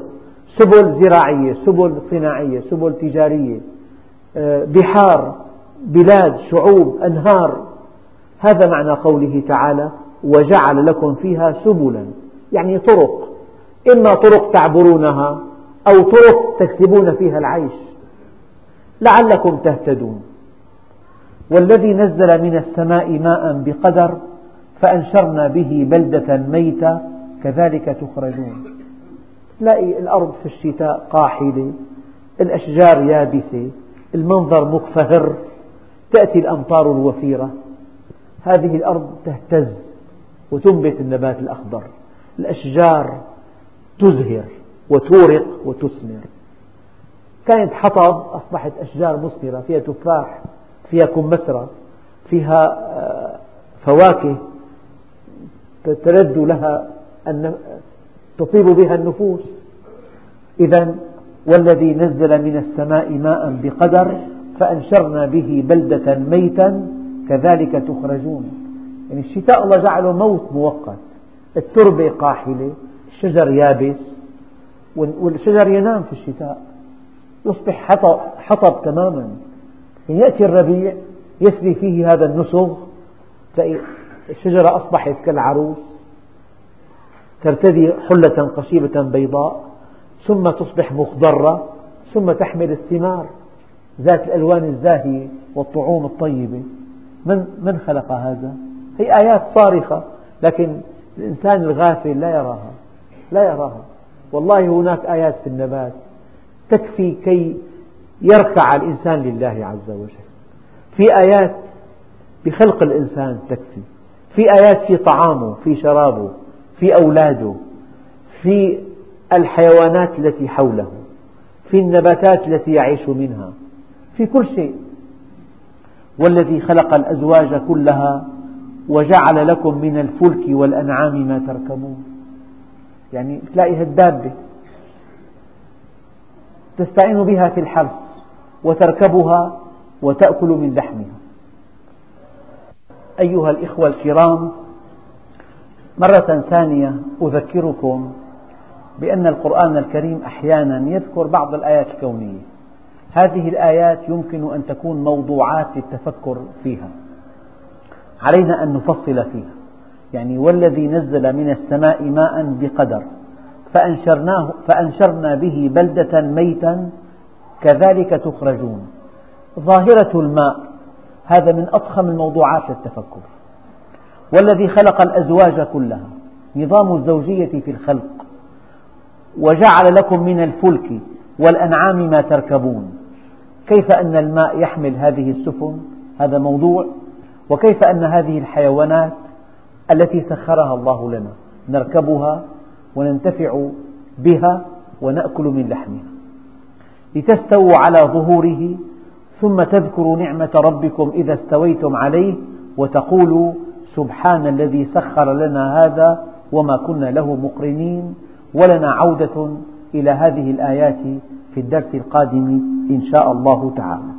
سبل زراعية سبل صناعية سبل تجارية آه، بحار بلاد شعوب أنهار. هذا معنى قوله تعالى وجعل لكم فيها سبلا. يعني طرق. إما طرق تعبرونها أو طرق تكسبون فيها العيش. لعلكم تهتدون. والذي نزل من السماء ماء بقدر فأنشرنا به بلدة ميتة كذلك تخرجون. تلاقي الأرض في الشتاء قاحلة الأشجار يابسة المنظر مكفهر تأتي الأمطار الوفيرة. هذه الأرض تهتز وتنبت النبات الأخضر. الأشجار تزهر وتورق وتثمر كانت حطب أصبحت أشجار مثمرة فيها تفاح فيها كمثرى فيها آه، فواكه تلذ لها تطيب بها النفوس. إذا والذي نزل من السماء ماء بقدر فأنشرنا به بلدة ميتا كذلك تخرجون. يعني الشتاء الله جعله موت مؤقت. التربة قاحلة الشجر يابس والشجر ينام في الشتاء. يصبح حطب, تماما. يعني يأتي الربيع يسري فيه هذا النسغ الشجرة أصبحت كالعروس. ترتدي حلة قشيبة بيضاء ثم تصبح مخضرة ثم تحمل الثمار. ذات الألوان الزاهية والطعوم الطيبة. من, من خلق هذا؟ هي آيات صارخة لكن الإنسان الغافل لا يراها لا يراها. والله هناك آيات في النبات تكفي كي يركع الإنسان لله عز وجل. في آيات بخلق الإنسان تكفي. في آيات في طعامه في شرابه في أولاده في الحيوانات التي حوله في النباتات التي يعيش منها في كل شيء. والذي خلق الأزواج كلها وجعل لكم من الفلك والأنعام ما تركبون. يعني تلاقي الدابة. تستعين بها في الحرث وتركبها وتأكل من لحمها. أيها الإخوة الكرام مرة ثانية أذكركم بأن القرآن الكريم أحيانا يذكر بعض الآيات الكونية. هذه الآيات يمكن أن تكون موضوعات للتفكر فيها. علينا أن نفصل فيها. يعني والذي نزل من السماء ماء بقدر. فأنشرناه فأنشرنا به بلدة ميتا كذلك تخرجون. ظاهرة الماء. هذا من أضخم الموضوعات للتفكر. والذي خلق الأزواج كلها. نظام الزوجية في الخلق. وجعل لكم من الفلك والأنعام ما تركبون. كيف أن الماء يحمل هذه السفن؟ هذا موضوع. وكيف أن هذه الحيوانات التي سخرها الله لنا نركبها وننتفع بها ونأكل من لحمها. لتستووا على ظهوره ثم تذكروا نعمة ربكم إذا استويتم عليه وتقولوا سبحان الذي سخر لنا هذا وما كنا له مقرنين ولنا عودة إلى هذه الآيات في الدرس القادم إن شاء الله تعالى.